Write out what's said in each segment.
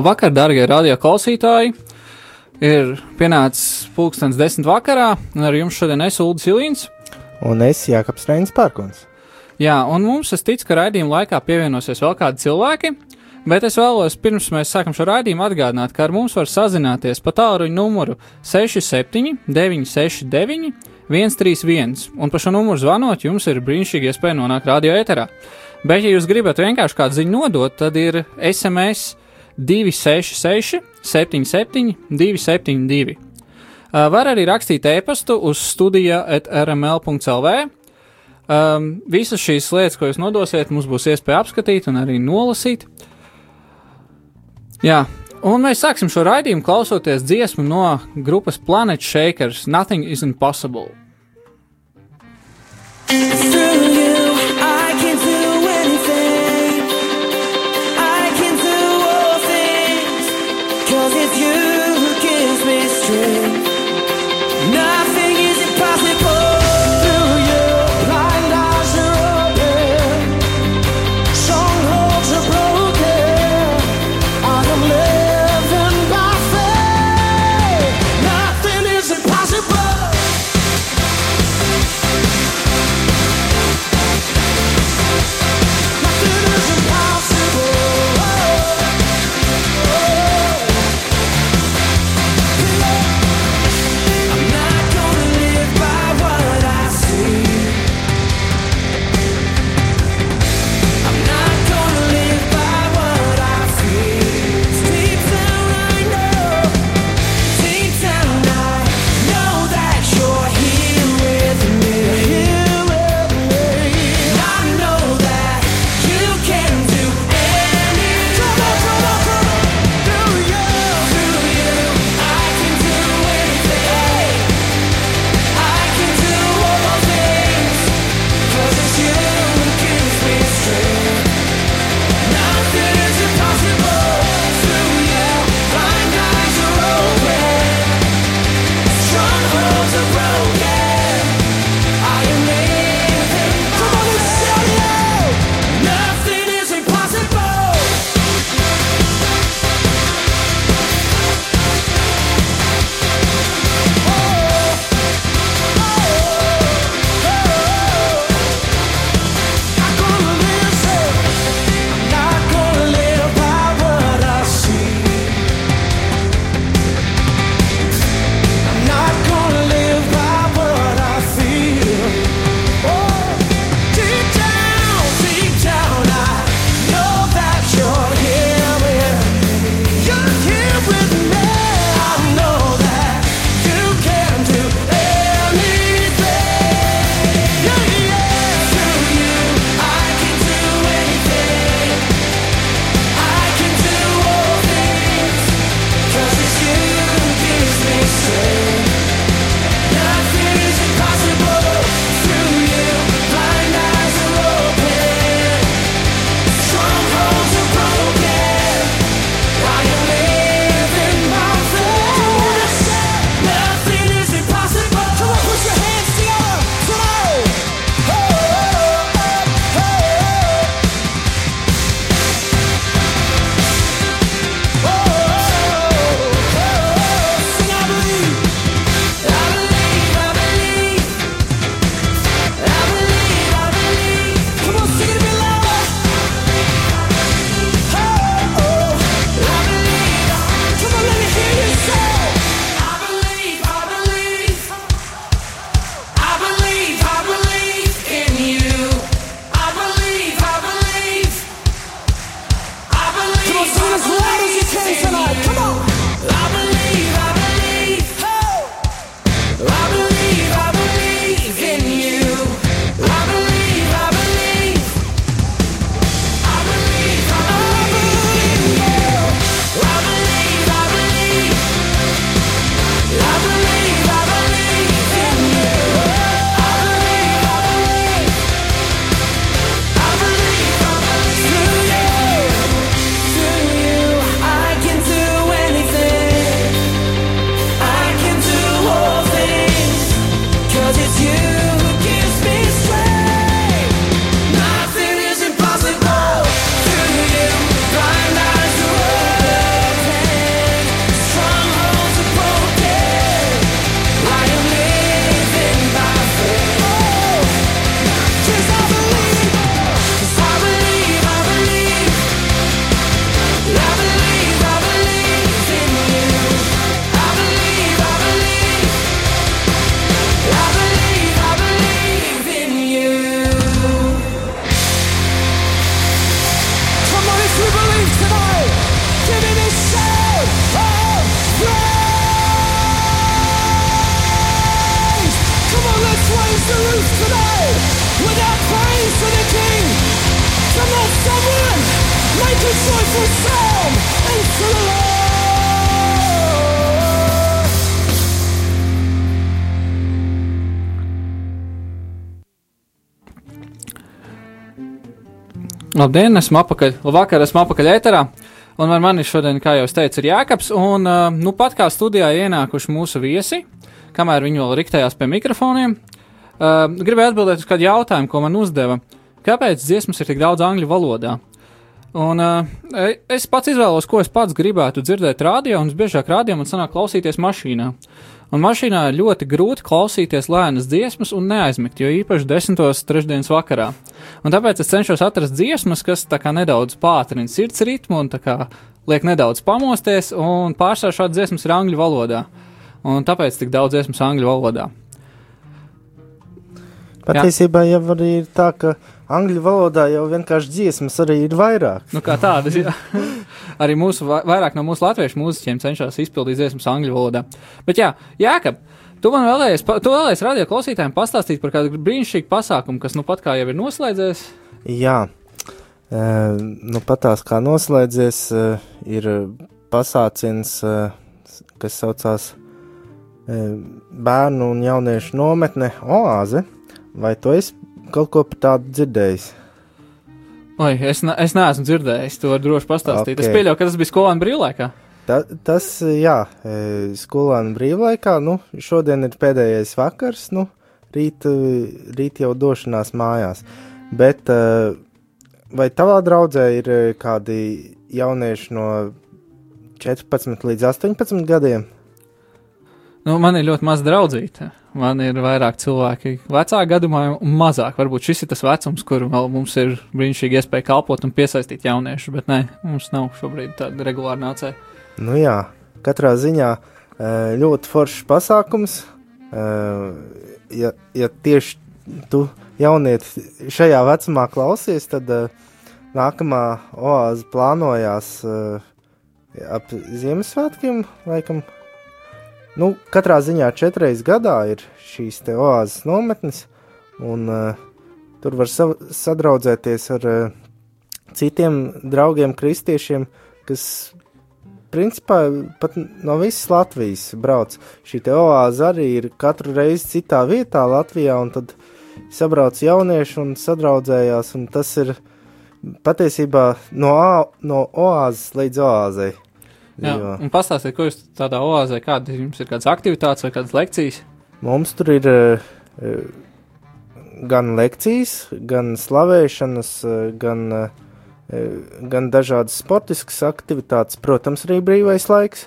Labvakar, darbie radio klausītāji! Ir pienācis pulkstenis desmit vakarā, un ar jums šodien es Ulris Ilīns. Un es Jākaps Reinis Pārkons. Jā, un mums es ticu, ka raidījuma laikā pievienosies vēl kādi cilvēki, bet es vēlos pirms mēs sākam šo raidījumu atgādināt, ka ar mums var sazināties pa tālruņa numuru 67 969 131, un pa šo numuru zvanot jums ir brīnišķīgi iespēja nonākt radio ēterā. Bet, ja jūs gribat vienkārši kādu ziņu nodot, tad ir SMS 266, 77, 272. Var arī rakstīt e-pastu uz studija rml.clv. Um, visas šīs lietas, ko jūs nodosiet, mums būs iespēja apskatīt un arī nolasīt. Jā, un mēs sāksim šo raidījumu klausoties dziesmu no grupas Planet Shakers Nothing is Impossible. Through you, Labdien, esmu apakaļ. Labvakar, esmu apakaļ ēterā. Un ar mani šodien, kā jau teicu, ir Jēkabs. Un uh, nu pat kā studijā ienākuši mūsu viesi, kamēr viņi vēl riktējās pie mikrofoniem, uh, gribēju atbildēt uz kādu jautājumu, ko man uzdeva. Kāpēc dziesmas ir tik daudz angļu valodā? Un uh, es pats izvēlos, ko es pats gribētu dzirdēt radio, un visbiežāk radio man sanāk klausīties mašīnā. Un mašīnā ir ļoti grūti klausīties lēnas dziesmas un neaizmigt, jo īpaši desmitos trešdienas vakarā. Un tāpēc es cenšos atrast dziesmas, kas tā kā nedaudz pātrina sirds ritmu un tā kā liek nedaudz pamosties, un pārsvarā šādas dziesmas ir angļu valodā. Un tāpēc tik daudz dziesmas angļu valodā. Patiesībā jau arī ir tā, ka angļu valodā jau vienkārši dziesmas arī ir vairāk. Nu, kā tādas, arī mūsu, vai- vairāk no mūsu latviešu mūziķiem cenšas izpildīt dziesmas angļu valodā. Bet jā, Jākab, tu man vēlējies, tu vēlējies radio klausītājiem pastāstīt par kādu brīnišķīgu pasākumu, kas nu pat kā jau ir noslēdzies. Jā, e, nu patās kā noslēdzies, e, ir pasāciens, e, kas saucās e, Bērnu un jauniešu nometne Oāze. Vai tu esi kaut ko par tādu dzirdējis? Oi, es, ne, es neesmu dzirdējis, to var droši pastāstīt. Okay. Es pieļauju, ka tas bija skolēnu brīvlaikā. Ta, tas, jā, e, skolēnu brīvlaikā, nu, šodien ir pēdējais vakars, nu, rīt, e, rīt jau došanās mājās. Bet e, vai tavā draudzē ir kādi jaunieši no 14 līdz 18 gadiem? Nu, man ir ļoti maz draudzīta. Man ir vairāk cilvēki vecāka gadumā un mazāk. Varbūt šis ir tas vecums, kur mums ir brīnišķīgi iespēja kalpot un piesaistīt jauniešus, bet nē, mums nav šobrīd tāda regulāra nācēja. Nu jā, katrā ziņā e, ļoti foršs pasākums. E, Ja, ja tieši tu jaunieti šajā vecumā klausies, tad e, nākamā oāze plānojās ap Ziemassvētkiem, laikam. Nu, katrā ziņā četreiz gadā ir šīs te oāzes nometnes, un uh, tur var sa sadraudzēties ar uh, citiem draugiem, kristiešiem, kas principā pat no visas Latvijas brauc. Šī te oāze arī ir katru reizi citā vietā Latvijā, un tad sabrauc jaunieši un sadraudzējās, un tas ir patiesībā no, no oāzes līdz oāzei. Jā, dzīvo. un pastāstiet, ko jūs tādā oāzē, kādas jums ir kādas aktivitātes vai kādas lekcijas. Mums tur ir eh, eh, gan lekcijas, gan slavēšanas, eh, gan, gan dažādas sportiskas aktivitātes, protams, arī brīvais laiks,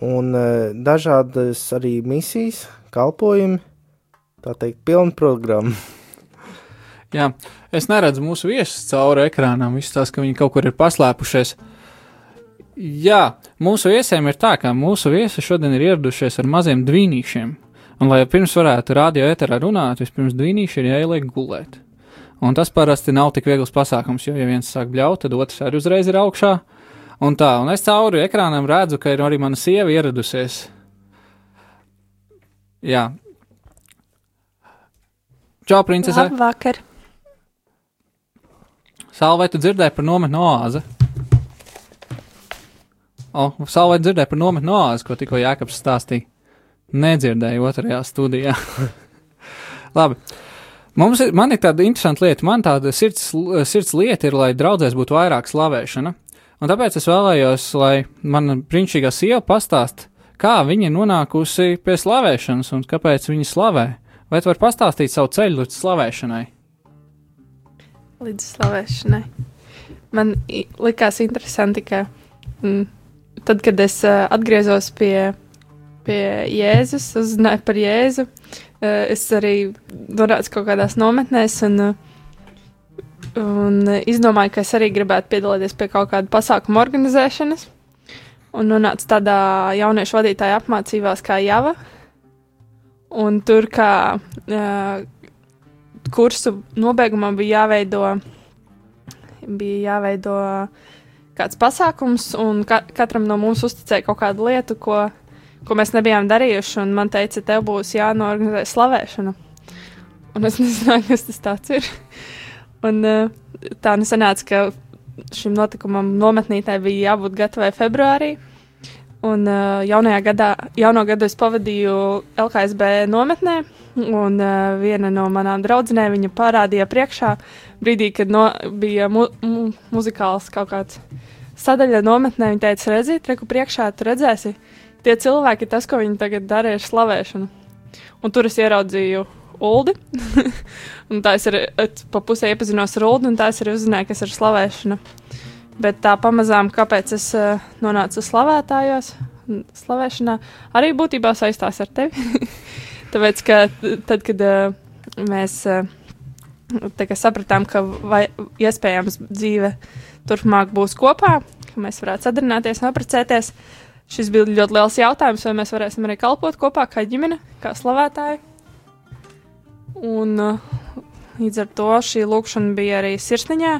un dažādas arī misijas, kalpojumi, tā teikt, pilna programma. Jā, es neredzu mūsu viesus cauri ekrānām. Viss tas, ka viņi kaut kur ir paslēpušies. Jā, mūsu viesiem ir tā, ka mūsu viesi šodien ir ieradušies ar maziem dvīnīšiem. Un, lai pirms varētu radio eterā runāt, vispirms dvīnīši ir jāieliek gulēt. Un tas parasti nav tik viegls pasākums, jo, ja viens sāk bļaut, tad otrs arī uzreiz ir augšā. Un tā, un es cauri ekrānam redzu, ka ir arī mana sieva ieradusies. Jā. Čau, princese! Labvakar! Sāla, vai tu dzirdēji par nometnu oāzi? O, Sāla, vai dzirdēji par nometnu oāzi, ko tikko Jākaps stāstīja? Nedzirdēju otrajā studijā. Labi. Mums ir, man ir tāda interesanta lieta. Man tāda sirds, sirds lieta ir, lai draudzēs būtu vairāk slavēšana. Un tāpēc es vēlējos, lai mana brīnišķīgā sieva pastāst, kā viņa nonākusi pie slavēšanas un kāpēc viņa slavē. Vai tu vari pastāstīt savu ceļu līdz slavēšanai? Līdz slavēšanai. Man likās interesanti, ka mm, tad, kad es uh, atgriezos pie, pie Jēzus, uzzināju par Jēzu, uh, es arī nonācu kaut kādās nometnēs un, uh, un uh, izdomāju, ka es arī gribētu piedalīties pie kaut kāda pasākuma organizēšanas. Un nonācu tādā jauniešu vadītāja apmācībās kā Java. Un tur kā uh, kursu nobeigumā bija jāveido, bija jāveido kāds pasākums, un ka katram no mums uzticēja kaut kādu lietu, ko, ko mēs nebijām darījuši. Un man teica, tev būs jānorganizē slavēšana. Un es nezināju, kas tas tāds ir. Un eh, tā nu sanāca, ka šim notikumam nometnītē bija jābūt gatavai februārī. Un uh, jaunajā gadā, jauno gadu es pavadīju LKSB nometnē, un uh, viena no manām draudzenēm viņa parādīja priekšā brīdī, kad no, bija mu, mu, muzikāls kaut kāds sadaļa nometnē. Viņa teica, redziet, reku priekšā, tu redzēsi, tie cilvēki, tas, ko viņi tagad dara, ir slavēšana. Un tur es ieraudzīju Uldi. un tā es arī pa pusē iepazinos ar Uldi, un tā es arī uzzināju, kas ir slavēšana. Bet tā pamazām, kāpēc es uh, nonācu slavētājos, slavēšanā, arī būtībā saistās ar tevi. Tāpēc, ka tad, kad uh, mēs uh, sapratām, ka vai, iespējams dzīve turpmāk būs kopā, ka mēs varētu sadarbināties un apprecēties, šis bija ļoti liels jautājums, vai mēs varēsim arī kalpot kopā kā ģimene, kā slavētāji. Un uh, līdz ar to šī lūkšana bija arī sirsniņā,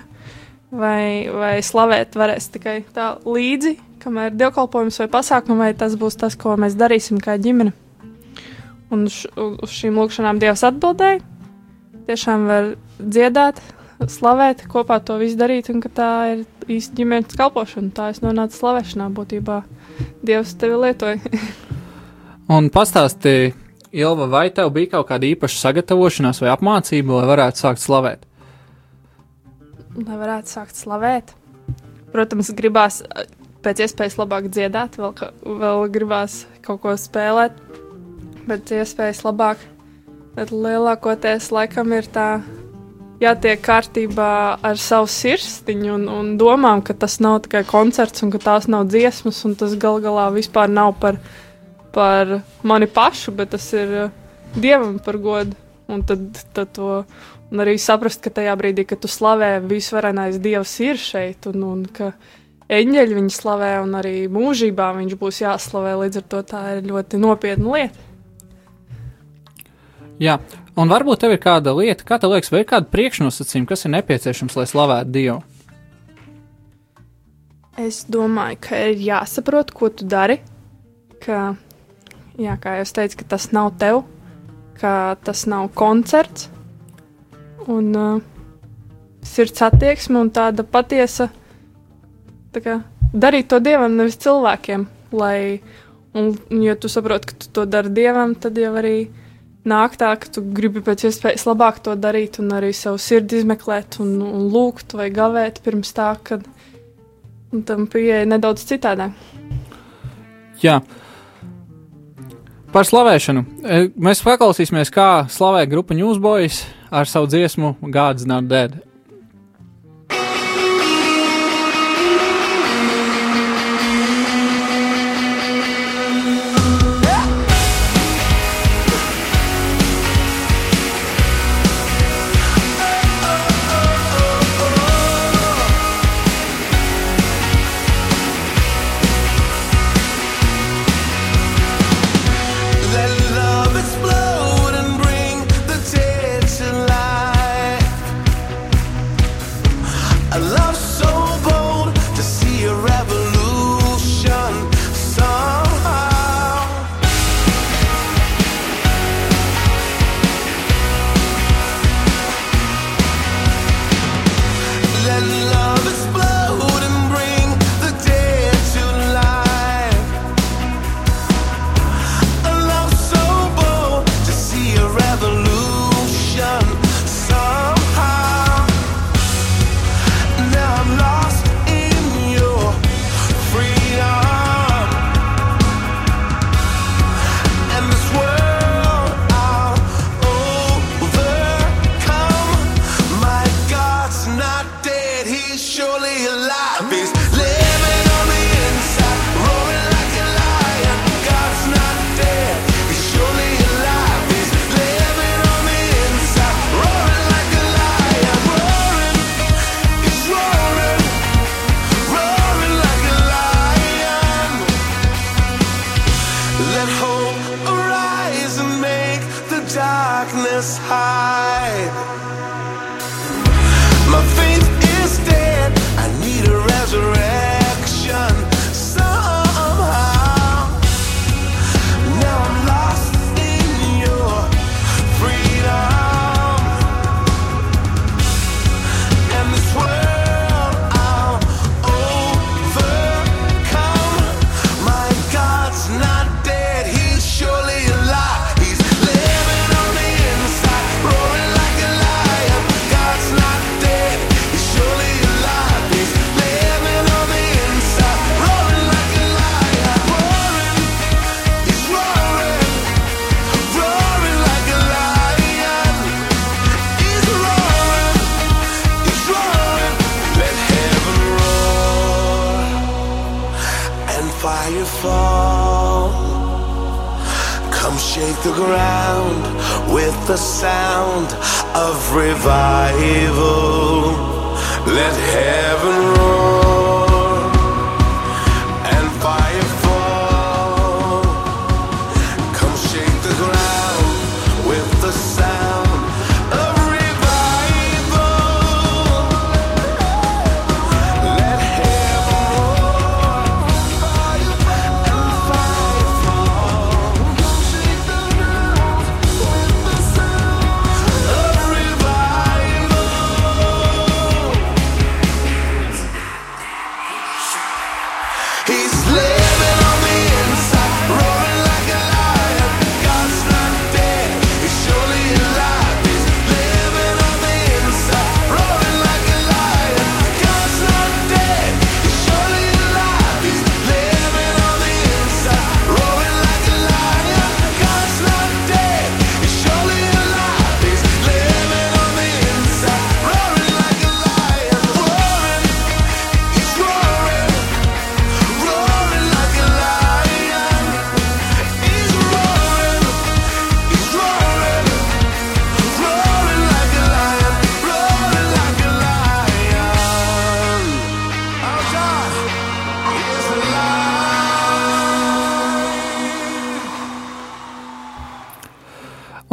vai, vai slavēt varēs tikai tā līdzi, kamēr ir dievkalpojums vai pasākums, vai tas būs tas, ko mēs darīsim kā ģimene. Un š, uz šīm lūkšanām Dievs atbildēja. Tiešām var dziedāt, slavēt, kopā to visu darīt, un ka tā ir īsta ģimenes kalpošana. Tā es nonācu slavēšanā būtībā. Dievs tevi lietoja. Un pastāstīja, Ilva, vai tev bija kaut kāda īpaša sagatavošanās vai apmācība, lai varētu sākt slavēt? Lai varētu sākt slavēt. Protams, gribās eh, pēc iespējas labāk dziedāt, vēl, vēl gribās kaut ko spēlēt, bet iespējas labāk. Bet lielākoties laikam ir tā jātiek kārtībā ar savu sirsniņu un, un domām, ka tas nav tikai koncerts un ka tās nav dziesmas, un tas gal galā vispār nav par, par mani pašu, bet tas ir eh, dievam par godu. Un tad, tad to Un arī saprast, ka tajā brīdī, kad tu slavē, visvarenais dievs ir šeit, un, un ka eņģeļi viņu slavē, un arī mūžībā viņš būs jāslavē. Līdz ar to tā ir ļoti nopietna lieta. Jā, un varbūt tev ir kāda lieta, kā tev liekas, vai ir kāda priekšnosacījuma, kas ir nepieciešams, lai slavētu Dievu? Es domāju, ka ir jāsaprot, ko tu dari. Ka, jā, kā jau es teicu, ka tas nav tev, ka tas nav koncerts. Un uh, sirds attieksme un tāda patiesa, tā kā darīt to dievam, nevis cilvēkiem. Lai, un, ja tu saproti, ka tu to dari dievam, tad jau arī nāk tā, ka tu gribi pēc iespējas labāk to darīt un arī savu sirdi izmeklēt un, un lūgt vai gavēt pirms tā, kad tam pieeja nedaudz citādāk. Jā. Par slavēšanu. E, Mēs paklausīsimies, kā slavē grupa Newsboys ar savu dziesmu God's Not Dead. fall. Come shake the ground with the sound of revival. Let heaven roll.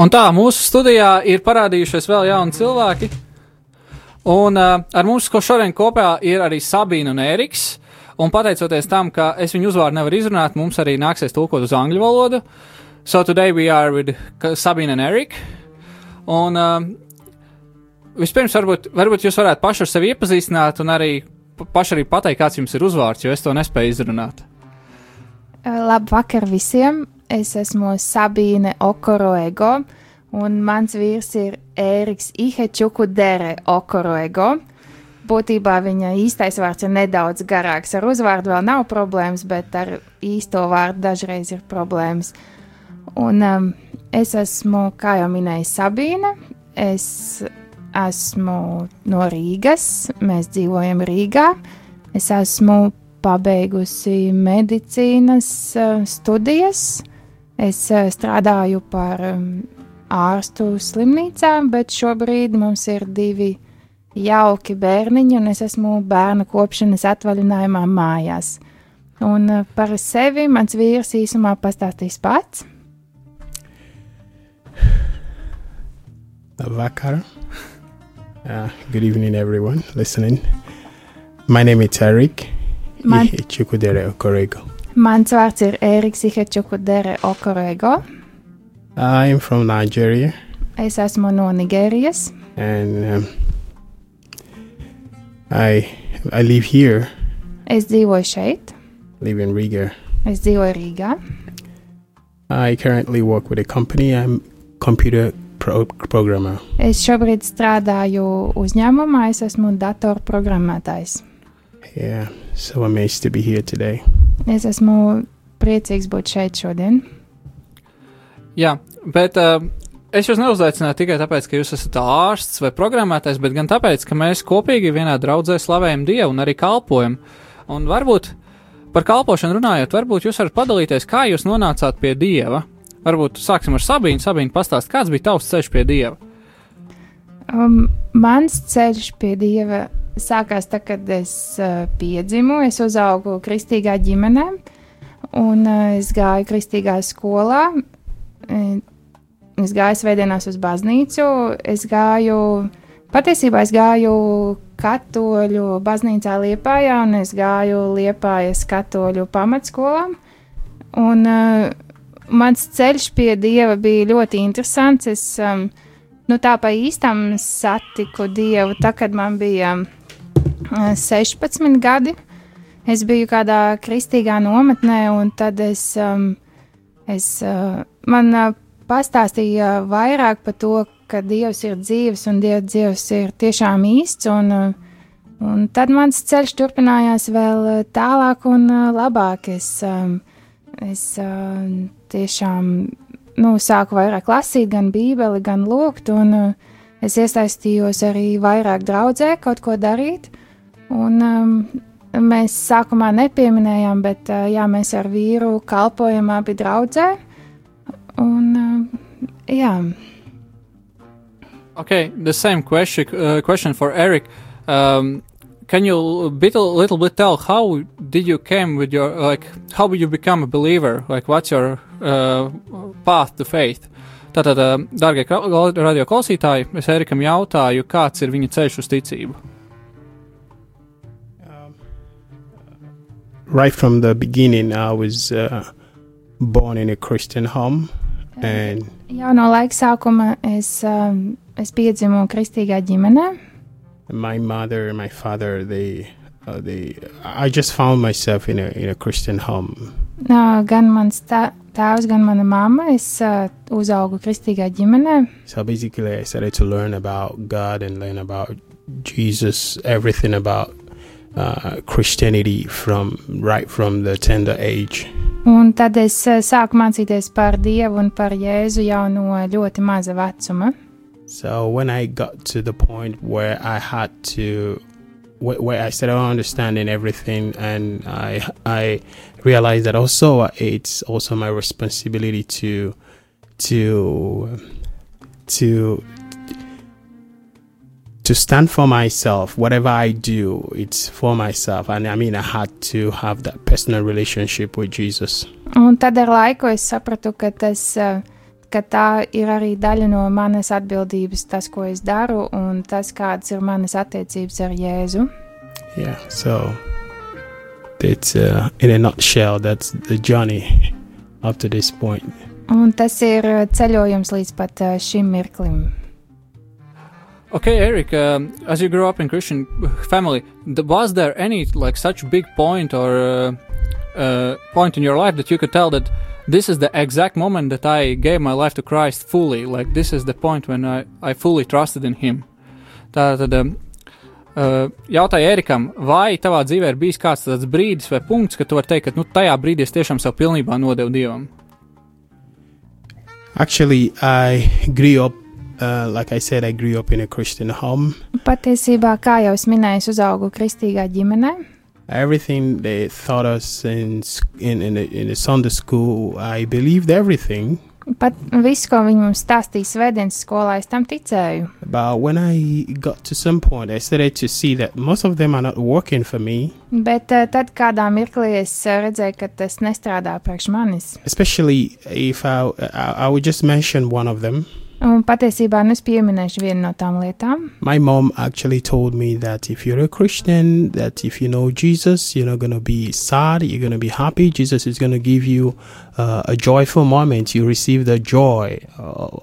Un tā, mūsu studijā ir parādījušies vēl jauni cilvēki. Un uh, ar mums ko šodien kopā ir arī Sabīna un Ēriks. Un pateicoties tam, ka es viņu uzvārdu nevaru izrunāt, mums arī nāksies tulkot uz angļu valodu. So today we are with Sabīna and Erik. Un uh, vispirms varbūt, varbūt jūs varētu paši ar sevi iepazīstināt un arī pa- paši arī pateikt, kāds jums ir uzvārds, jo es to nespēju izrunāt. Labvakar visiem! Es esmu Sabīne Okoroego, un mans vīrs ir Ēriks Ihečukudere Okoroego. Būtībā viņa īstais vārds ir nedaudz garāks. Ar uzvārdu vēl nav problēmas, bet ar īsto vārdu dažreiz ir problēmas. Un um, es esmu, kā jau minēju, Sabīne. Es esmu no Rīgas, mēs dzīvojam Rīgā. Es esmu pabeigusi medicīnas uh, studijas. Es uh, strādāju par um, ārstu slimnīcā, bet šobrīd mums ir divi jauki bērniņi, un es esmu bērnu kopšanas atvaļinājumā mājās. Un uh, par sevi mans vīrs īsumā pastāstīs pats. Vakar. Uh, good evening, everyone listening. My name is Eric Man- Chukudere Okorego. Mans vārds ir Ēriks Ihečukudere Okorego. I am from Nigeria Es esmu no Nigērijas. and um, I I live here, Es dzīvoju šeit, live in Riga. es dzīvoju Rīgā. I currently work with a company. I'm computer pro- programmer. Es šobrīd strādāju uzņēmumā, es esmu datorprogrammētājs. Yeah, so amazed to be here today. Es esmu priecīgs būt šeit šodien. Jā, bet uh, es jūs neuzaicināju tikai tāpēc, ka jūs esat ārsts vai programmētājs, bet gan tāpēc, ka mēs kopīgi vienā draudzē slavējam Dievu un arī kalpojam. Un varbūt par kalpošanu runājot, varbūt jūs varat padalīties, kā jūs nonācāt pie Dieva. Varbūt sāksim ar Sabīnu. Sabīnu pastāst, kāds bija tavs ceļš pie Dieva. Um, mans ceļš pie dieva sākās tad, kad es uh, piedzimu. Es uzaugu kristīgā ģimenē, un uh, es gāju kristīgā skolā. Eh, Es gāju svētdienās uz baznīcu. Es gāju, patiesībā es gāju katoļu baznīcā Liepājā, un es gāju Liepājas katoļu pamatskolā. Un uh, mans ceļš pie dieva bija ļoti interesants. Es, um, nu, tā pa īstam satiku Dievu, tā, kad man bija uh, 16 gadi. Es biju kādā kristīgā nometnē, un tad es, um, es uh, man uh, pastāstīja vairāk par to, ka Dievs ir dzīves un Dieva Dievs ir tiešām īsts. Un, uh, un tad mans ceļš turpinājās vēl uh, tālāk un uh, labāk. Es, um, es uh, tiešām nu, sāku vairāk lasīt, gan bībeli, gan lūgt, un uh, es iesaistījos arī vairāk draudzē, kaut ko darīt. Un, um, mēs sākumā nepieminējām, bet uh, jā, mēs ar vīru kalpojam abi draudzē. Un, uh, jā, Okay, the same question uh, question for Eric. Um, can you bit a little bit tell how did you came with your like how you become a believer? Like what's your uh, path to faith? Tātad, uh, dārgie kla- radio klausītāji, es Erikam jautāju, kāds ir viņa ceļš uz ticību. Right from the beginning, I was uh, born in a Christian home, and jau no laika sākuma es, um, es piedzimu kristīgā ģimenē. my mother and my father they uh, they I just found myself in a in a Christian home. Nā, Gan mans tā- tēvs, gan mana mamma. Es uh, uzaugu kristīgā ģimenē. So basically, I started to learn about God and learn about Jesus, everything about uh, Christianity from right from the tender age. Un tad es uh, sāku mācīties par Dievu un par Jēzu jau no ļoti maza vecuma. So when I got to the point where I had to, where, where I started understanding everything, and I I realized that also it's also my responsibility to to to to stand for myself. Whatever I do, it's for myself, and I mean I had to have that personal relationship with Jesus. Un tad ar laiku es sapratu, ka, tas, uh, ka tā ir arī daļa no manas atbildības, tas, ko es daru, un tas, kādas ir manas attiecības ar Jēzu. Yeah, so it's uh, in a nutshell. That's the journey up to this point. Un tas ir uh, ceļojums līdz pat uh, šim mirklim. Okay, Eric, um, as you grew up in Christian family, was there any like such big point or uh, uh, point in your life that you could tell that this is the exact moment that I gave my life to Christ fully? Like this is the point when I, I fully trusted in Him. Tātad um, uh, jautāju Erikam, vai tavā dzīvē ir bijis kāds tāds brīdis vai punkts, kad tu vari teikt, ka nu, tajā brīdī es tiešām sev pilnībā nodevu Dievam? Actually, I grew up, uh, like I said, I grew up in a Christian home. Patiesībā, kā jau es minēju, es uzaugu kristīgā ģimenē. Everything they taught us in s- in in the, in the Sunday school, I believed everything. Pat viss, ko viņi mums stāstīja svētdienas skolā, es tam ticēju. But when I got to some point, I started to see that most of them are not working for me. Bet uh, tad kādā mirklī es uh, redzēju, ka tas nestrādā priekš manis. Especially if I I, I would just mention one of them. Un patiesībā nu es pieminēšu vienu no tām lietām. My mom actually told me that if you're a Christian, that if you know Jesus, you're not going to be sad, you're going to be happy. Jesus is going to give you uh, a joyful moment. You receive the joy uh,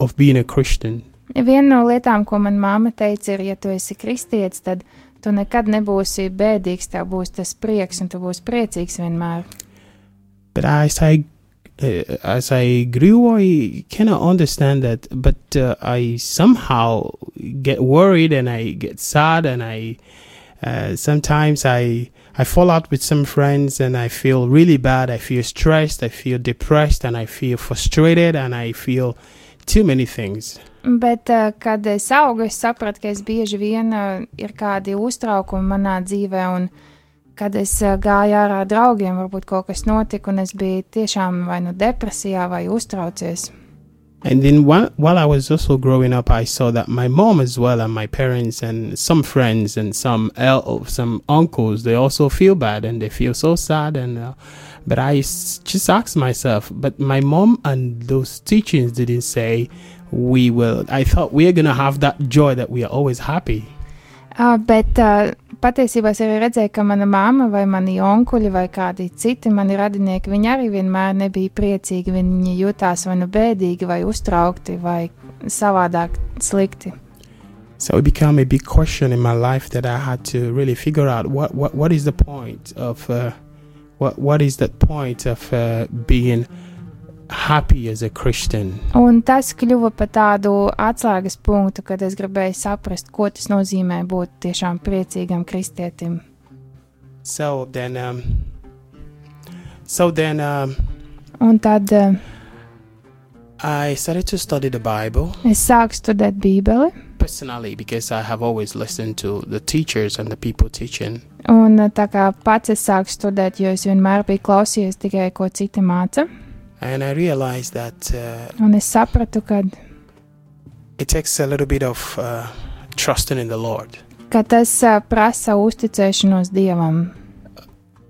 of being a Christian. Viena no lietām, ko manā māte teica, ir, ja tu esi kristietis, tad tu nekad nebūsi bēdīgs, tev būs tas prieks, un tu būsi priecīgs vienmēr. But as I uh, as I grew, I cannot understand that. But uh, I somehow get worried and I get sad and I uh, sometimes I I fall out with some friends and I feel really bad. I feel stressed. I feel depressed and I feel frustrated and I feel too many things. Bet, uh, kad es augu, es sapratu, ka es bieži vien uh, ir kādi uztraukumi manā dzīvē, un kad es uh, gāju ārā ar draugiem, varbūt kaut kas notika, un es biju tiešām vai nu depresijā, vai uztraucies. And then while, while I was also growing up, I saw that my mom as well and my parents and some friends and some el- some uncles they also feel bad and they feel so sad and uh, but I just asked myself, but my mom and those teachings didn't say we will. I thought we are gonna have that joy that we are always happy. Uh, bet uh, patiesībā es arī redzēju, ka mana mamma vai mani onkuļi vai kādi citi mani radinieki, viņi arī vienmēr nebija priecīgi. Viņi jutās vai nu bēdīgi, vai uztraukti, vai savādāk slikti. So it became a big question in my life that I had to really figure out what what, what is the point of uh, what what is the point of uh, being Un tas kļuva par tādu atslēgas punktu, kad es gribēju saprast, ko tas nozīmē būt tiešām priecīgam kristietim. So then, um, so then um, Un tad uh, I started to study the Bible es sāku studēt Bībeli, personally because I have always listened to the teachers and the people teaching. un uh, tā kā pats es sāku studēt, jo es vienmēr biju klausījies tikai ko citi māca. And I realized that uh, Un es sapratu, ka, it takes a little bit of uh, trusting in the Lord. ka tas ā, prasa uzticēšanos Dievam.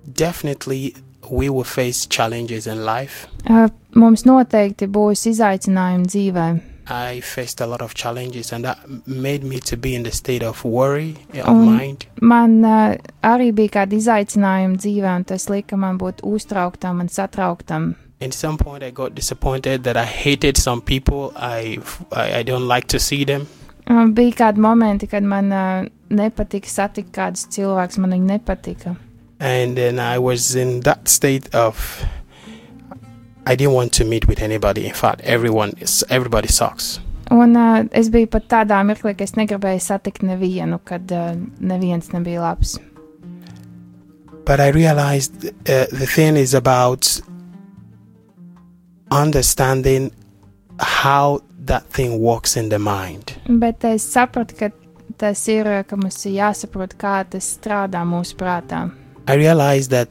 Definitely, we will face challenges in life. Ā, Mums noteikti būs izaicinājumi dzīvē. I faced a lot of challenges, and that made me to be in the state of worry of Um, mind. Man ā, arī bija kādi izaicinājumi dzīvē, un tas lika man būt uztrauktam un satrauktam. At some point, I got disappointed that I hated some people. I I, I don't like to see them. Ā, Bija kādi momenti, kad man ā, nepatika satikt kādus cilvēkus, man viņi nepatika. and then I was in that state of I didn't want to meet with anybody. In fact, everyone is everybody sucks. Un uh, es biju pat tādā mirklī, ka es negribēju satikt nevienu, kad uh, neviens nebija labs. But I realized uh, the thing is about understanding how that thing works in the mind. Bet es sapratu, ka tas ir, uh, ka mums ir jāsaprot, kā tas strādā mūsu prātā. I realized that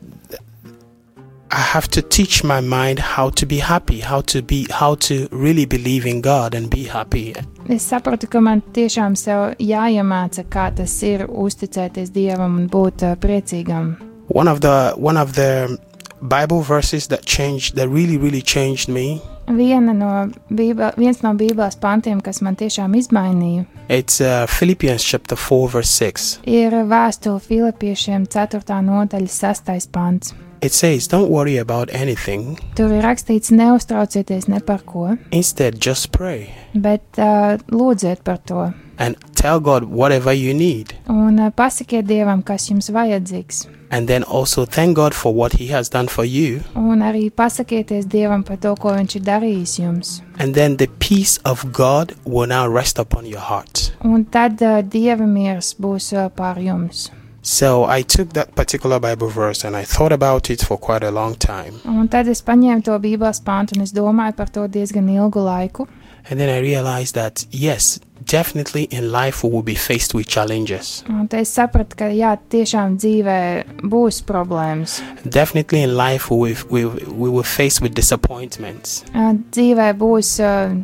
I have to teach my mind how to be happy, how to be, how to really believe in God and be happy. Es sapratu, ka man tiešām sev jāiemāca, kā tas ir uzticēties Dievam un būt uh, priecīgam. One of the one of the Bible verses that changed, that really, really changed me. Viena no bībel, viens no Bībeles pantiem, kas man tiešām izmainīja, It's uh, Philippians chapter four, verse six. ir vēstule Filipiešiem 4. nodaļa 6. pants. It says, "Don't worry about anything. Tur ir rakstīts, neuztraucieties ne par ko, Instead, just pray bet uh, lūdziet par to. and tell God whatever you need, Un uh, pasakiet Dievam, kas jums vajadzīgs. And then also thank God for what He has done for you." Un arī pasakieties Dievam par to, ko Viņš ir darījis jums. And then the peace of God will now rest upon your heart. Un tad uh, Dieva miers būs uh, pār jums. So I took that particular Bible verse and I thought about it for quite a long time. Un tad es paņēmu to Bībeles pāntu un es domāju par to diezgan ilgu laiku. And then I realized that, yes, definitely in life we will be faced with challenges. Un tad es sapratu, ka jā, tiešām dzīvē būs problēmas. Definitely in life we will, we, we will face with disappointments. Uh, dzīvē būs uh,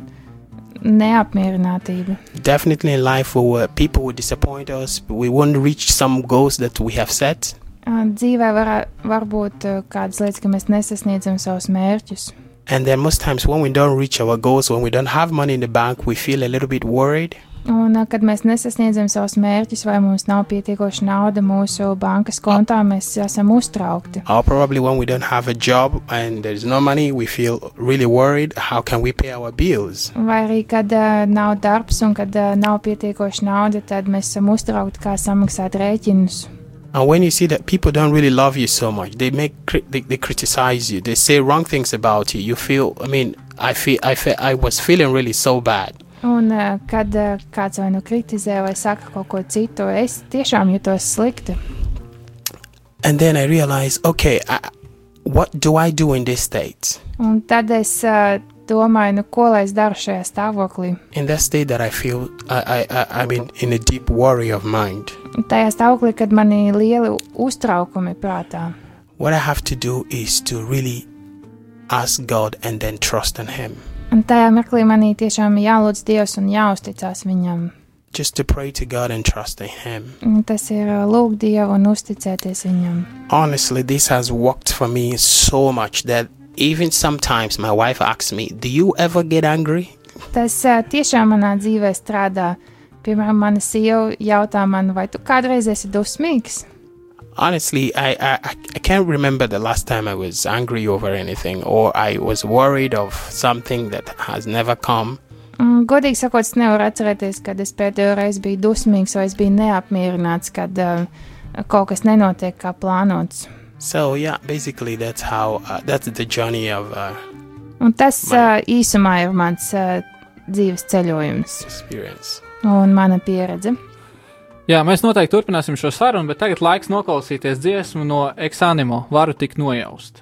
neapmierinātība. Definitely in life we will, people will disappoint us. We won't reach some goals that we have set. Uh, dzīvē var, var būt uh, kādas lietas, ka mēs nesasniedzam savus mērķus. And then most times when we don't reach our goals, when we don't have money in the bank, we feel a little bit worried. Un, uh, kad mēs nesasniedzam savus mērķus, vai mums nav pietiekoša nauda mūsu bankas kontā, mēs esam uztraukti. Or probably when we don't have a job and there's no money, we feel really worried. How can we pay our bills? Vai arī, kad uh, nav darbs un kad uh, nav pietiekoša nauda, tad mēs esam uztraukti, kā samaksāt rēķinus. And when you see that people don't really love you so much, they make they, they criticize you, they say wrong things about you. You feel, I mean, I feel, I feel, I was feeling really so bad. Un, uh, kad uh, kāds vai nu kritizē vai saka kaut ko citu, es tiešām jutos slikti. And then I realized, okay, I, what do I do in this state? Un tad es uh, domāju, nu, ko lai es daru šajā stāvoklī. In that state that I feel, I, I, I, I mean, in a deep worry of mind. Tajā stāvoklī, kad man ir lieli uztraukumi prātā. What I have to do is to really ask God and then trust in Him. Un tajā mirklī manī tiešām ir jālūdz Dievs un jāuzticas viņam. Just to pray to God and trust in Him. Un tas ir uh, lūgt Dievu un uzticēties viņam. Honestly, this has worked for me so much that even sometimes my wife asks me, Do you ever get angry? Tas uh, tiešām manā dzīvē strādā. Piemēram, mana sieva jautā man, vai tu kādreiz esi dusmīgs? Honestly, I, I, I can't remember the last time I was angry over anything or I was worried of something that has never come. Un, godīgi sakot, es nevaru atcerēties, kad es pēdējo reizi biju dusmīgs vai es biju neapmierināts, kad uh, kaut kas nenotiek kā plānots. So yeah, basically that's how uh, that's the journey of uh, Un tas Man- uh, īsumā ir mans uh, dzīves ceļojums experience. un mana pieredze. Jā, mēs noteikti turpināsim šo sarunu, bet tagad laiks noklausīties dziesmu no Exanimo. Varu tik nojaust.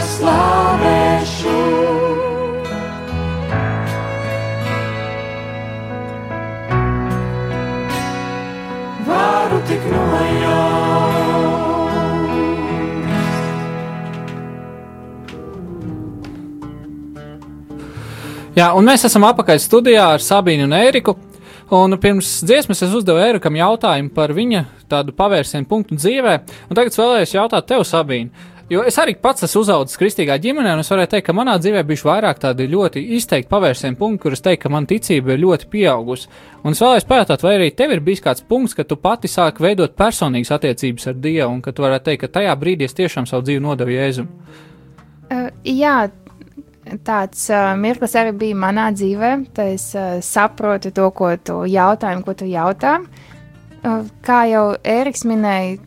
Slavēšu. Varu tik nojaust. Jā, un mēs esam apakaļ studijā ar Sabīnu un Ēriku. Un pirms dziesmas es uzdevu Ērikam jautājumu par viņa tādu pavērsienu punktu dzīvē. Un tagad vēlējos jautāt tev, Sabīna. Jo es arī pats esmu uzaugusi kristīgā ģimenē, un es varētu teikt, ka manā dzīvē bija vairāk tādi ļoti izteikti pavērsienu punkti, kurus teikt, ka man ticība ir ļoti pieaugusi. Un es vēlējos pajautāt, vai arī tev ir bijis kāds punkts, kad tu pati sāki veidot personīgas attiecības ar Dievu, un ka tu varētu teikt, ka tajā brīdī es tiešām savu dzīvi nodevu Jēzum. Uh, jā, tāds uh, mirklis arī bija manā dzīvē. Tad es uh, saprotu to, ko tu jautā, un ko tu jautā. Uh, kā jau Ēriks minēja,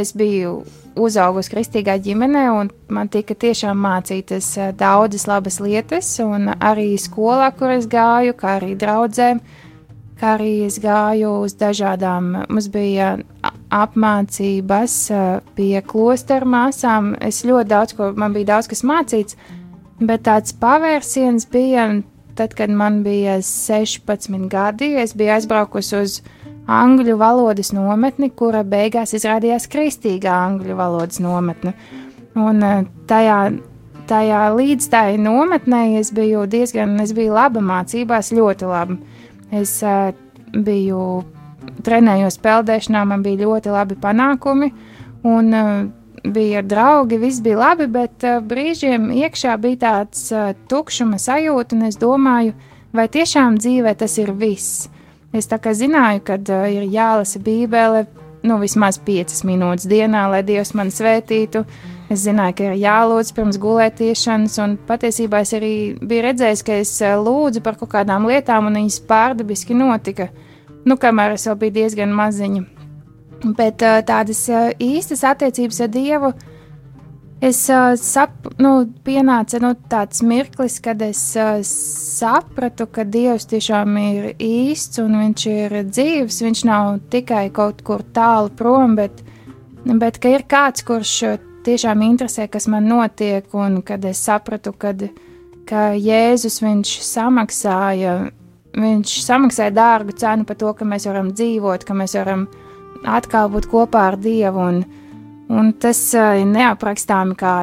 es biju uzaugusi kristīgā ģimenē, un man tika tiešām mācītas uh, daudzas labas lietas, un arī skolā, kur es gāju, kā arī draudzēm. Kā arī es gāju uz dažādām, mums bija apmācības uh, pie klosteru māsām. Es ļoti daudz, ko man bija daudz kas mācīts, Bet tāds pavērsiens bija tad, kad man bija 16 gadi. Es biju aizbraukusi uz angļu valodas nometni, kura beigās izrādījās kristīgā angļu valodas nometne. Un eh, tajā, tajā līdz tai nometnē es biju diezgan, es biju laba mācībās, ļoti laba. Es uh, biju trenējos peldēšanā, man bija ļoti labi panākumi, un uh, bija draugi, viss bija labi, bet brīžiem iekšā bija tāds tukšuma sajūta, un es domāju, vai tiešām dzīvē tas ir viss. Es tā kā zināju, ka uh, ir jālasa Bībele, nu vismaz piecas minūtes dienā, lai Dievs man svētītu. Es zināju, ka ir jālūdz pirms gulētiešanas, un patiesībā es arī biju redzējis, ka es lūdzu par kaut kādām lietām, un viņas pārdabiski notika. Nu, kamēr es vēl biju diezgan maziņa. Bet tādas īstas attiecības ar Dievu, es uh, saprotu, nu, pienāca nu, tāds mirklis, kad es uh, sapratu, ka Dievs tiešām ir īsts un viņš ir dzīves. Viņš nav tikai kaut kur tālu prom, bet, bet ka ir kāds, kurš tiešām interesē, kas man notiek, un kad es sapratu, kad, ka Jēzus viņš samaksāja. Viņš samaksāja dārgu cenu par to, ka mēs varam dzīvot, ka mēs varam atkal būt kopā ar Dievu. Un, un tas uh, ir neaprakstāmi kā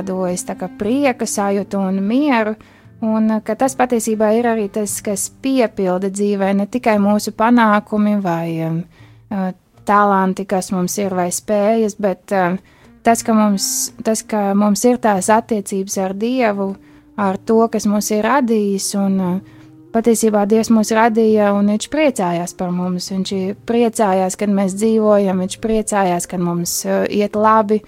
prieka sajūtu un mieru. Un uh, ka tas patiesībā ir arī tas, kas piepilda dzīvē, ne tikai mūsu panākumi vai uh, talanti, kas mums ir, vai spējas, bet uh, tas, ka mums, tas, ka mums ir tās attiecības ar Dievu, ar to, kas mūs ir radījis. Un, uh, Patiesībā Dievs mūs radīja un viņš priecājās par mums. Viņš priecājās, kad mēs dzīvojam, viņš priecājās, kad mums uh, iet labi.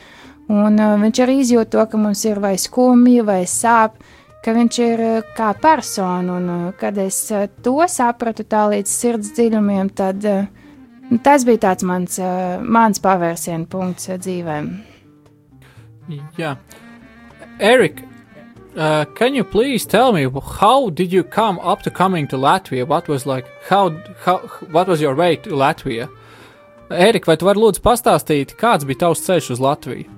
Un uh, viņš arī izjūt to, ka mums ir vai skumji, vai sāp, ka viņš ir uh, kā persona. Un, kad es to sapratu tā līdz sirds dziļumiem, tad uh, tas bija tāds mans, mans pavērsienu punkts dzīvēm. Yeah. Eric, uh, can you please tell me how did you come up to coming to Latvia? What was like how how what was your way to Latvia? Erika, vai tu vari lūdzu pastāstīt, kāds bija tavs ceļš uz Latviju?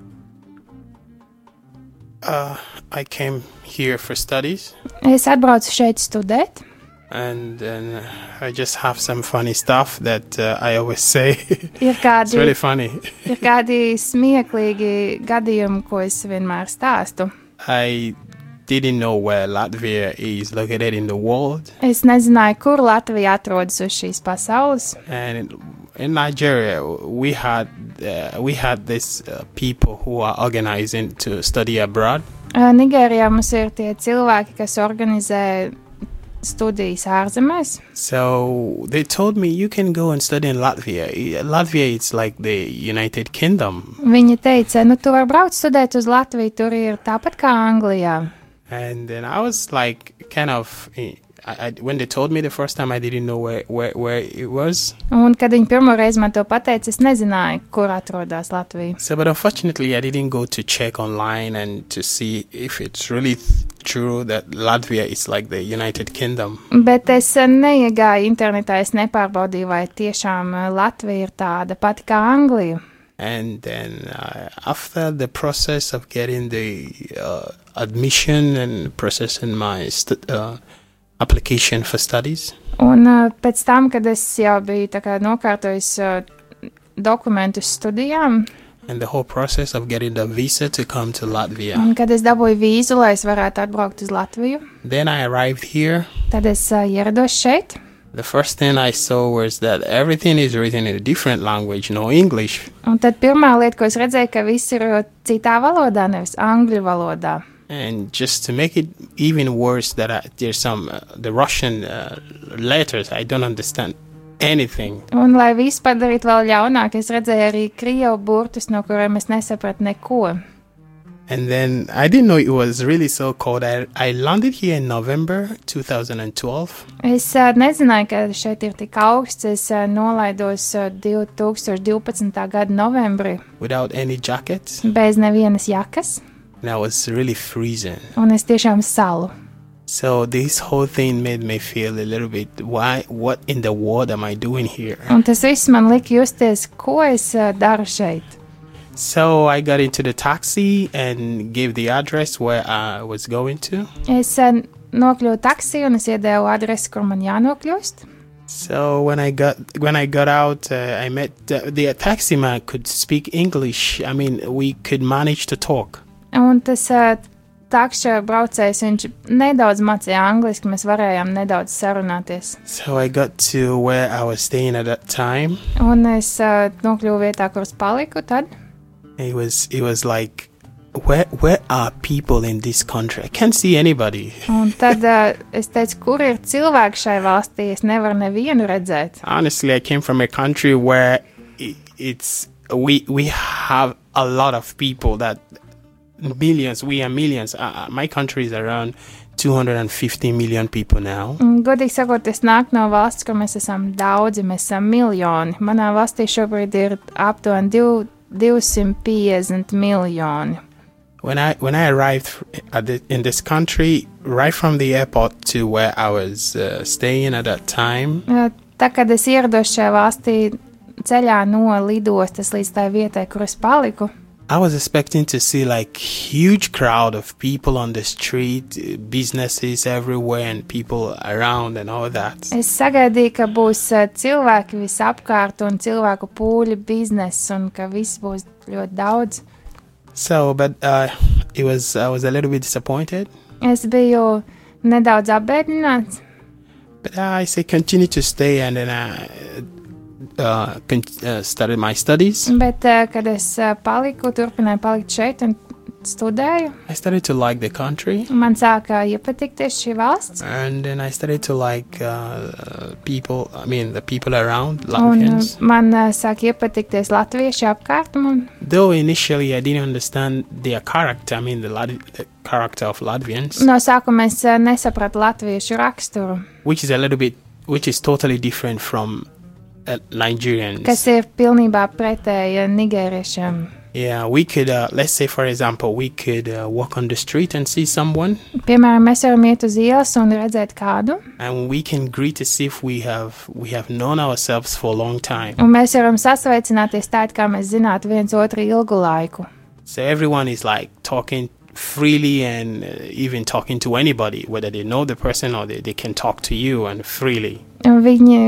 Uh, I came here for studies, Es atbraucu šeit studēt, and then I just have some funny stuff that uh, I always say. ir it's kādi, really funny. ir kādi smieklīgi gadījumi, ko es vienmēr stāstu. I didn't know where Latvia is located in the world, Es nezināju, kur Latvija atrodas uz šīs pasaules. and in, Nigeria we had uh, we had this uh, people who are organizing to study abroad. Ā, Nigērijā mums ir tie cilvēki, kas organizē studijas ārzemēs. So they told me you can go and study in Latvia. Latvia is like the United Kingdom, Viņi teica, nu, tu vari braukt studēt uz Latviju, tur ir tāpat kā Anglijā. And then I was like kind of. eh, I, I, when they told me the first time, I didn't know where, where, where it was. Un, kad viņi pirmo reizi man to pateica, es nezināju, kur atrodas Latvija. So, but unfortunately, I didn't go to check online and to see if it's really true that Latvia is like the United Kingdom. Bet es ā, neiegāju internetā, es nepārbaudīju, vai tiešām ā, Latvija ir tāda pati kā Anglija. And then uh, after the process of getting the uh, admission and processing my st- uh, application for studies, Un ā, pēc tam, kad es jau biju tā kā nokārtojis ā, dokumentus studijām, and the whole process of getting the visa to come to Latvia, un kad es dabūju vīzu, lai es varētu atbraukt uz Latviju, then I arrived here. tad es ā, ierados šeit. The first thing I saw was that everything is written in a different language, no English. Un tad pirmā lieta, ko es redzēju, ka viss ir ā, citā valodā, nevis angļu valodā. And just to make it even worse, that I, there's some uh, the Russian uh, letters I don't understand anything. Un, lai viss padarītu vēl ļaunāk, es redzēju arī krievu burtus, no kuriem es nesapratu neko. And then I didn't know it was really so cold. I, I landed here in November 2012. Es uh, nezināju, ka šeit ir tik augsts. Es uh, nolaidos uh, 2012. gada novembrī without any jacket, bez nevienas jakas, and I was really freezing. un es tiešām salu. So this whole thing made me feel a little bit why what in the world am I doing here? Un tas viss man lika justies, ko es uh, daru šeit. So I got into the taxi and gave the address where I was going to. Es uh, nokļuvu taksiju un es iedevu adresi, kur man jānokļūst. So when I got when I got out, uh, I met the, the taxi man could speak English. I mean, we could manage to talk. Un tas uh, takša braucējs, viņš nedaudz mācīja angliski, mēs varējām nedaudz sarunāties. So I got to where I was staying at that time. Un es uh, nokļuvu vietā, kur es paliku tad. It was it was like where where are people in this country? I can't see anybody. Un tad uh, es teicu, kur ir cilvēki šai valstī, es nevaru nevienu redzēt. Honestly, I came from a country where i it's we we have a lot of people that millions we are millions. Uh, uh, my country is around 250 million people now. Un, godīgi sakot, es nāku no valsts, kur mēs esam daudzi, mēs esam miljoni. Manā valstī šobrīd ir aptuveni div- 250 miljoni. When I when I arrived at the, in this country, right from the airport to where I was uh, staying at that time, Uh, Tā kad es ierados šajā valstī ceļā no lidostas līdz tai vietai, kur es paliku, I was expecting to see like huge crowd of people on the street, uh, businesses everywhere, and people around and all that. es sagaidīju, ka būs uh, cilvēki visapkārt un cilvēku pūļi un ka viss būs ļoti daudz. So, but uh, it was I was a little bit disappointed. Es biju nedaudz apbēdināts, But I say continue to stay, and then I uh, uh, started my studies. bet, uh, kad es uh, paliku, turpināju palikt šeit un studēju, I started to like the country, man sāka iepatikties šī valsts. and then I started to like uh, people. I mean, the people around Un uh, Latvians. man uh, sāk iepatikties latvieši apkārt man. Though initially I didn't understand their character. I mean, the, Lat- the character of Latvians, No sākuma es uh, nesapratu latviešu raksturu, which is a little bit, which is totally different from uh, Nigerians. kas ir pilnībā pretēji nigēriešiem. Yeah, we could, uh, let's say, for example, we could uh, walk on the street and see someone, Piemēram, mēs varam iet uz ielas un redzēt kādu, and we can greet as if we have we have known ourselves for a long time. un mēs varam sasveicināties tā, it kā mēs zinātu viens otru ilgu laiku. So everyone is like talking freely and uh, even talking to anybody, whether they know the person or they, they can talk to you and freely. Viņi,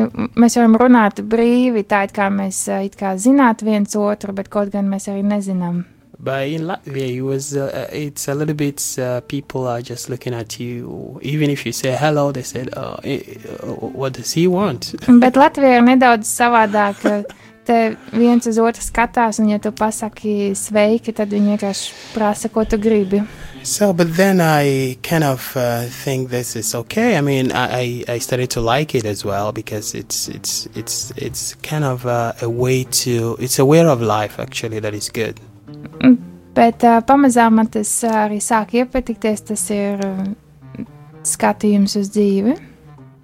mēs varam runāt brīvi, tā it kā mēs uh, it kā zinātu viens otru, bet kaut gan mēs arī nezinām. But in Latvia, it was uh, it's a little bit uh, people are just looking at you. Even if you say hello, they said, uh, eh, uh, "What does he want?" Bet Latvija ir nedaudz savādāk. ka Te viens uz otru skatās, un, ja tu pasaki sveiki, tad viņi vienkārši prasa, ko tu gribi. So, but then I kind of uh, think this is okay. I mean, I, I I started to like it as well because it's it's it's it's kind of uh, a way to it's a way of life actually that is good. Bet uh, pamazām man tas uh, arī sāk iepatikties. Tas ir uh, skatījums uz dzīvi.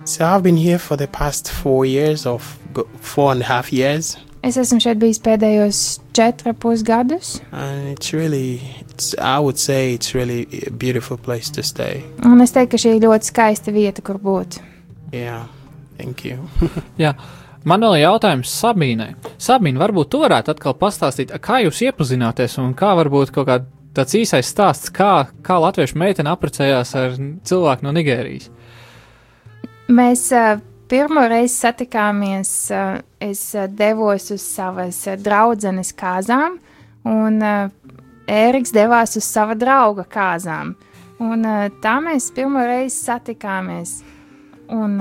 So I've been here for the past four years of go- four and a half years, Es esmu šeit bijis pēdējos četrus pusgadus, and it's really it's I would say it's really a beautiful place to stay. un es teiktu, ka šī ir ļoti skaista vieta, kur būt. Yeah, thank you. Jā. Man vēl ir jautājums Sabīnai. Sabīna, varbūt tu varētu atkal pastāstīt, kā jūs iepazināties un kā varbūt kaut kāds tāds īsais stāsts, kā, kā latviešu meitene apprecējās ar cilvēku no Nigērijas. Mēs uh, pirmo reizi satikāmies, uh, es uh, devos uz savas uh, draudzenes kāzām, un Ēriks devās uz sava drauga kāzām. Un, tā mēs pirmo reizi satikāmies. Un,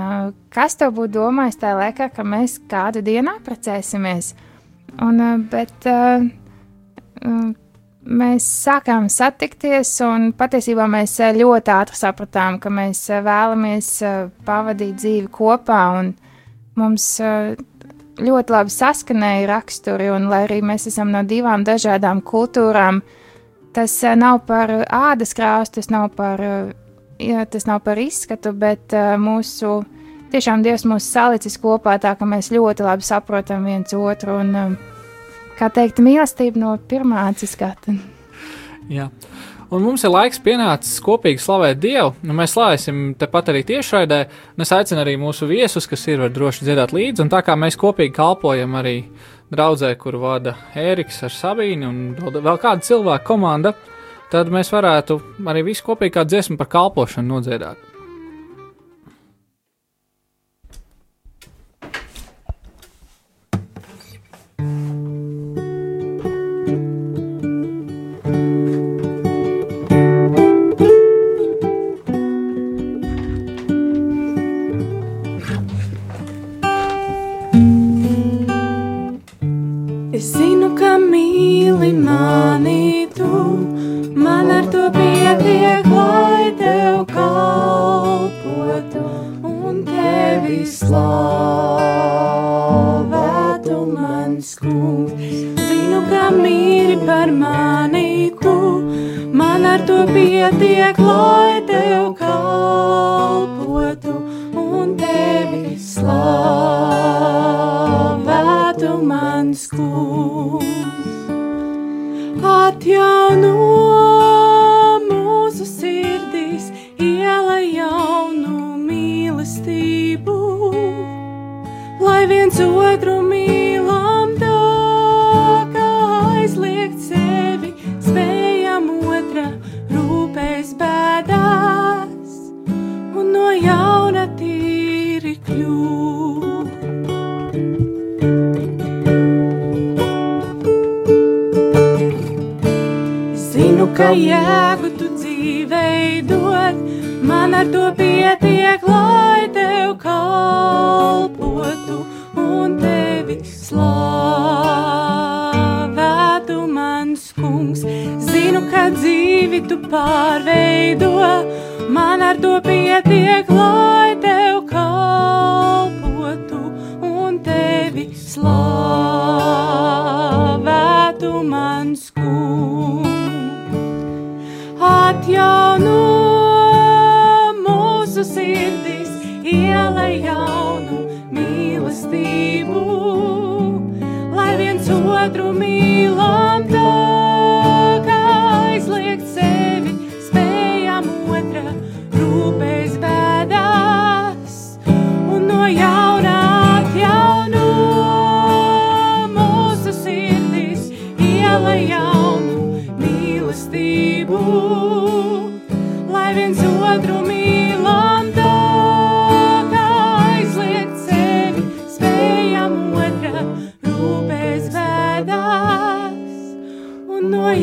kas tev būtu domājis tajā laikā, ka mēs kādu dienu apprecēsimies? Un, bet, Mēs sākām satikties, un patiesībā mēs eh, ļoti ātri sapratām, ka mēs eh, vēlamies eh, pavadīt dzīvi kopā. Mums ļoti labi saskanēja raksturi, un lai arī mēs esam no divām dažādām kultūrām, tas nav par ādas krāstu, tas nav par, jā, tas nav par izskatu, bet mūsu, tiešām Dievs mūs salicis kopā tā, ka mēs ļoti labi saprotam viens otru. Un, eh, kā teikt, mīlestība no pirmā acis skata. Jā. Un mums ir laiks pienācis kopīgi slavēt Dievu. Nu, mēs slavēsim tepat arī tiešraidē. Es aicinu arī mūsu viesus, kas ir var droši dziedāt līdzi. Un tā kā mēs kopīgi kalpojam arī draudzē, kur vada Ēriks ar Sabīnu un vēl kāda cilvēka komanda, tad mēs varētu arī visi kopīgi kā dziesmu par kalpošanu nodziedāt. Par mani tu, man ar to pietiek, lai tev kalpotu un tevi slavētu mans kungs. Atjauno ka jēgu tu dzīvei dod, man ar to pietiek, lai tev kalpotu un tevi slavētu mans kungs. Zinu, ka dzīvi tu pārveido, man ar to pietiek, lai tev kalpotu un tevi slavētu mans kungs. Atjauno mūsu sirdīs, iela jaunu mīlestību, lai viens otru mīlam tā,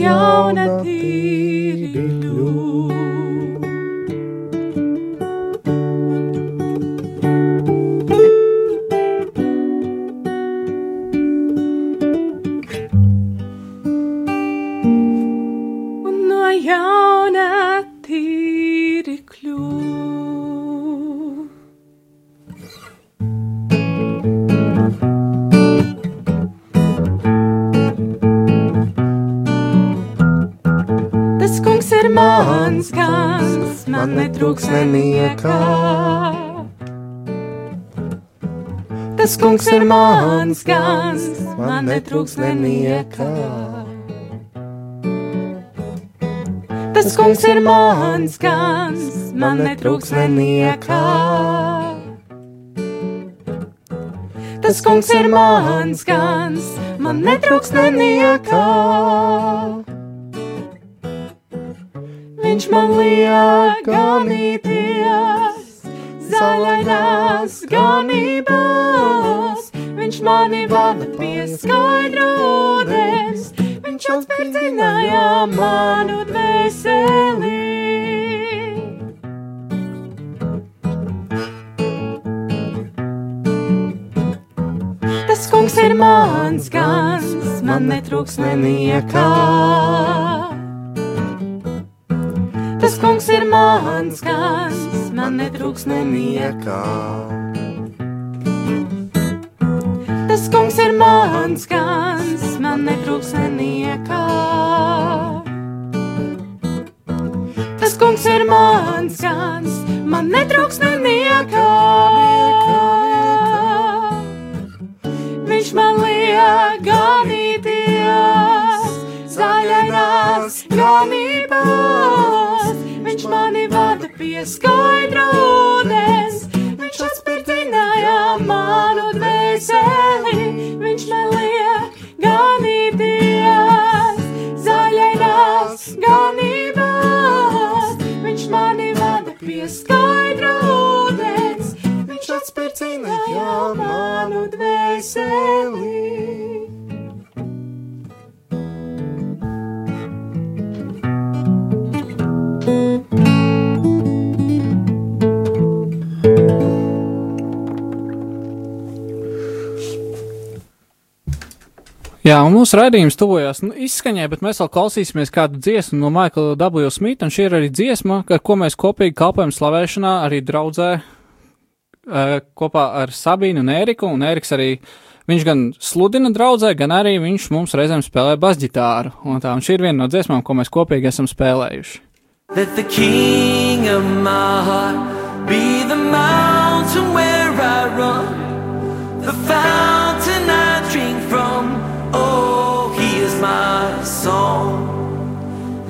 un Mans gans, man netrūks neniekā. Tas kungs ir mans gans, man netrūks neniekā. Tas kungs ir mans gans, man netrūks neniekā. Tas kungs ir mans gans, man netrūks neniekā. Man liek ganīties, zaļainās ganībās. Viņš mani vada pie skaidra ūdens, viņš atspērdzināja manu dvēseli. Tas kungs ir mans gans, man netrūks neniekā. Tas kungs ir mans gans, man netrūks neniekā. Tas kungs ir mans gans, man netrūks neniekā. Tas kungs ir mans gans, man netrūks neniekā. Viņš man liek ganīties, zaļainās ganībās. Mani vada pie skaidra ūdens, viņš atspirdzināja manu dvēseli. Viņš man liek ganīties, zaļainās ganībās. Viņš mani vada pie skaidra ūdens, viņš atspirdzināja manu dvēseli. Jā, un mūsu raidījums tuvojās nu, izskaņai, bet mēs vēl klausīsimies kādu dziesmu no Maikla W. Smita, un šī ir arī dziesma, ar ko mēs kopīgi kalpojam slavēšanā, arī draudzē kopā ar Sabīnu un Ēriku, un Ēriks arī, viņš gan sludina draudzē, gan arī viņš mums reizēm spēlē basģitāru, un tā, un šī ir viena no dziesmām, ko mēs kopīgi esam spēlējuši. Let the king of my heart be the mountain where I run, the fountain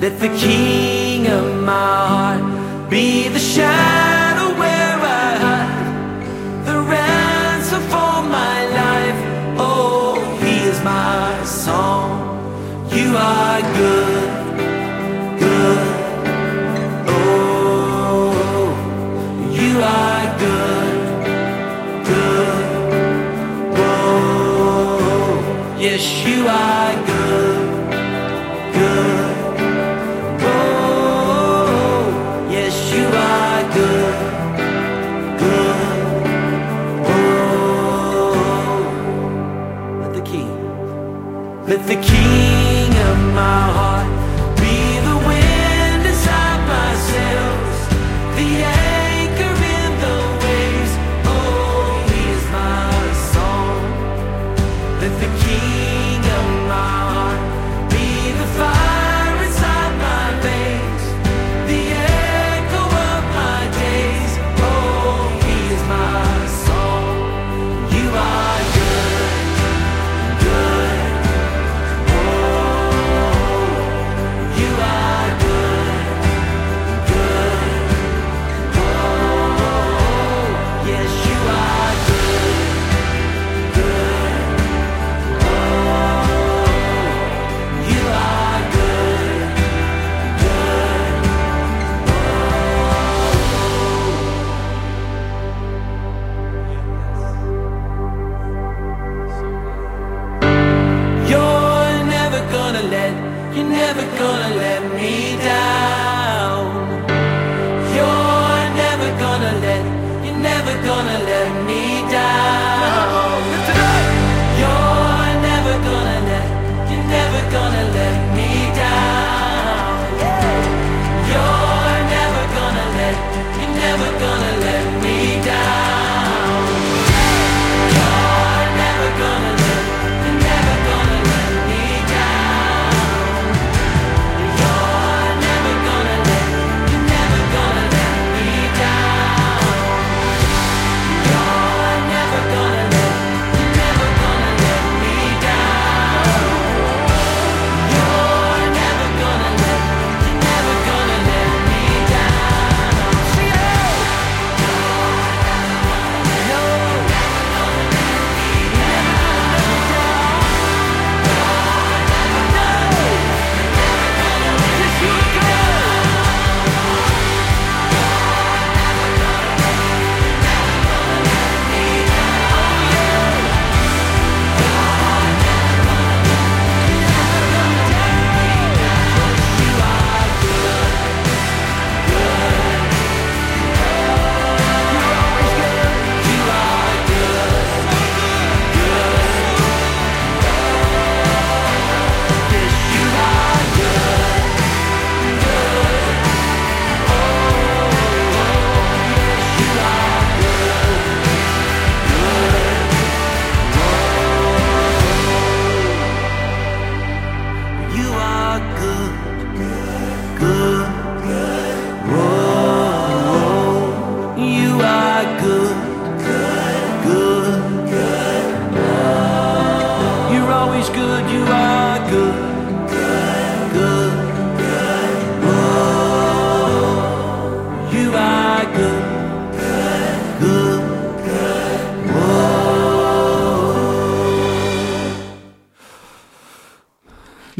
Let the king of my heart be the shadow where I hide, the ransom for my life. Oh, he is my song. You are good, let the king of my heart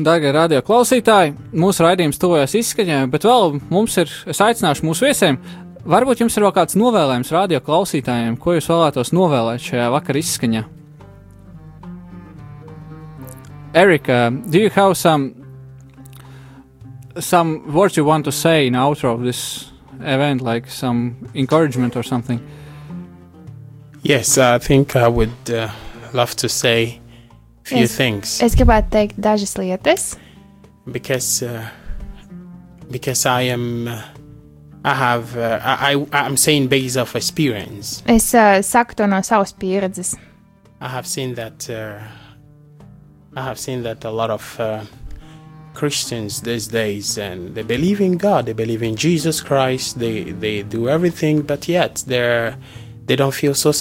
Darbie radio klausītāji, mūsu raidījums tuvojas izskaņai, bet vēl mums ir, es aicināšu mūsu viesiem, varbūt jums ir vēl kāds novēlējums radio klausītājiem, ko jūs vēlētos novēlēt šajā vakara izskaņā. Erika, do you have some some words you want to say in outro of this event, like some encouragement or something? Yes, I think I would uh, love to say few Yes. things Es gribētu teikt dažas lietas, because uh, because I am uh, I have uh, I, I I'm saying based off experience. es uh, saku to no savas pieredzes. I have seen that uh, I have seen that a lot of uh, Christians these days and they believe in God, they believe in Jesus Christ, they they do everything, but yet they're they don't feel so.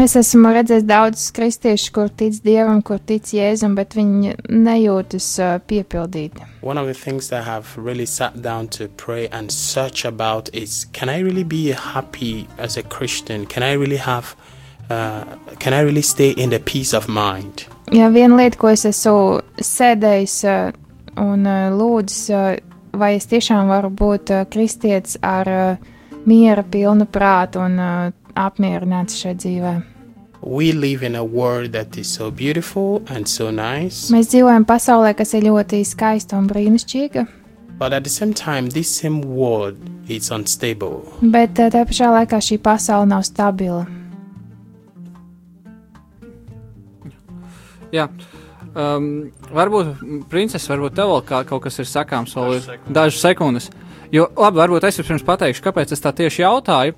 Es esmu redzējis daudzus kristiešus, kur tic dievam, kur tic jēzum, bet viņi nejūtas uh, piepildīti. One of the things that I have really sat down to pray and search about is can I really be happy as a Christian? Can I really have uh, can I really stay in the peace of mind? Ja viena lieta, ko es esmu sēdējis uh, un uh, lūdzis, uh, vai es tiešām varu būt uh, kristietis ar uh, miera pilnu prātu un uh, apmierināts šajā dzīvē. We live in a world that is so beautiful and so nice. Mēs dzīvojam pasaulē, kas ir ļoti skaista un brīnišķīga, But at the same time, this same world is unstable. bet uh, tajā pašā laikā šī pasaule nav stabila. Jā. Um, varbūt, princese, varbūt tev vēl kā, kaut kas ir sakāms, vēl ir dažas sekundes. Jo, labi, varbūt es jums pateikšu, kāpēc es tā tieši jautāju.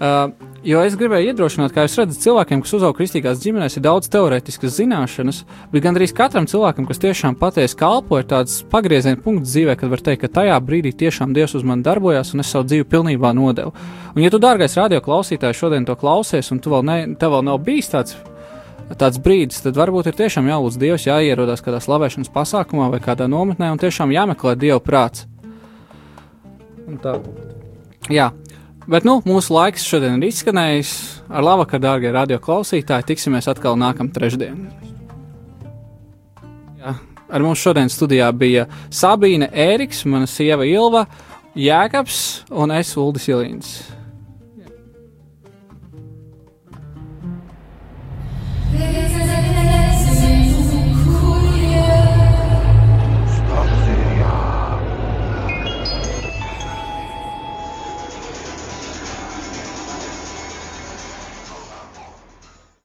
Uh, jo es gribēju iedrošināt, kā jūs redzat, cilvēkiem, kas uzauga kristīgās ģimenēs, ir daudz teorētiskas zināšanas, bet gandrīz katram cilvēkam, kas tiešām patiesi kalpo, ir tāds pagrieziena punkts dzīvē, kad var teikt, ka tajā brīdī tiešām Dievs uz mani darbojās un es savu dzīvi pilnībā nodevu. Un, ja tu, dārgais radio klausītājs, šodien to klausies, un tu vēl, ne, tev vēl nav bijis tāds tāds brīdis, tad varbūt ir tiešām jālūdz Dievs, jāierodās kādā slavēšanas pasākumā vai kādā nometnē un tiešām jāmeklē Dieva prāts. Tā. Jā, bet nu, mūsu laiks šodien ir izskanējis. Ar labvakar, dārgie radio klausītāji, tiksimies atkal nākamā trešdiena. Jā, ar mums šodien studijā bija Sabīne, Ēriks, mana sieva Ilva, Jēkabs un es Uldis Ilīns.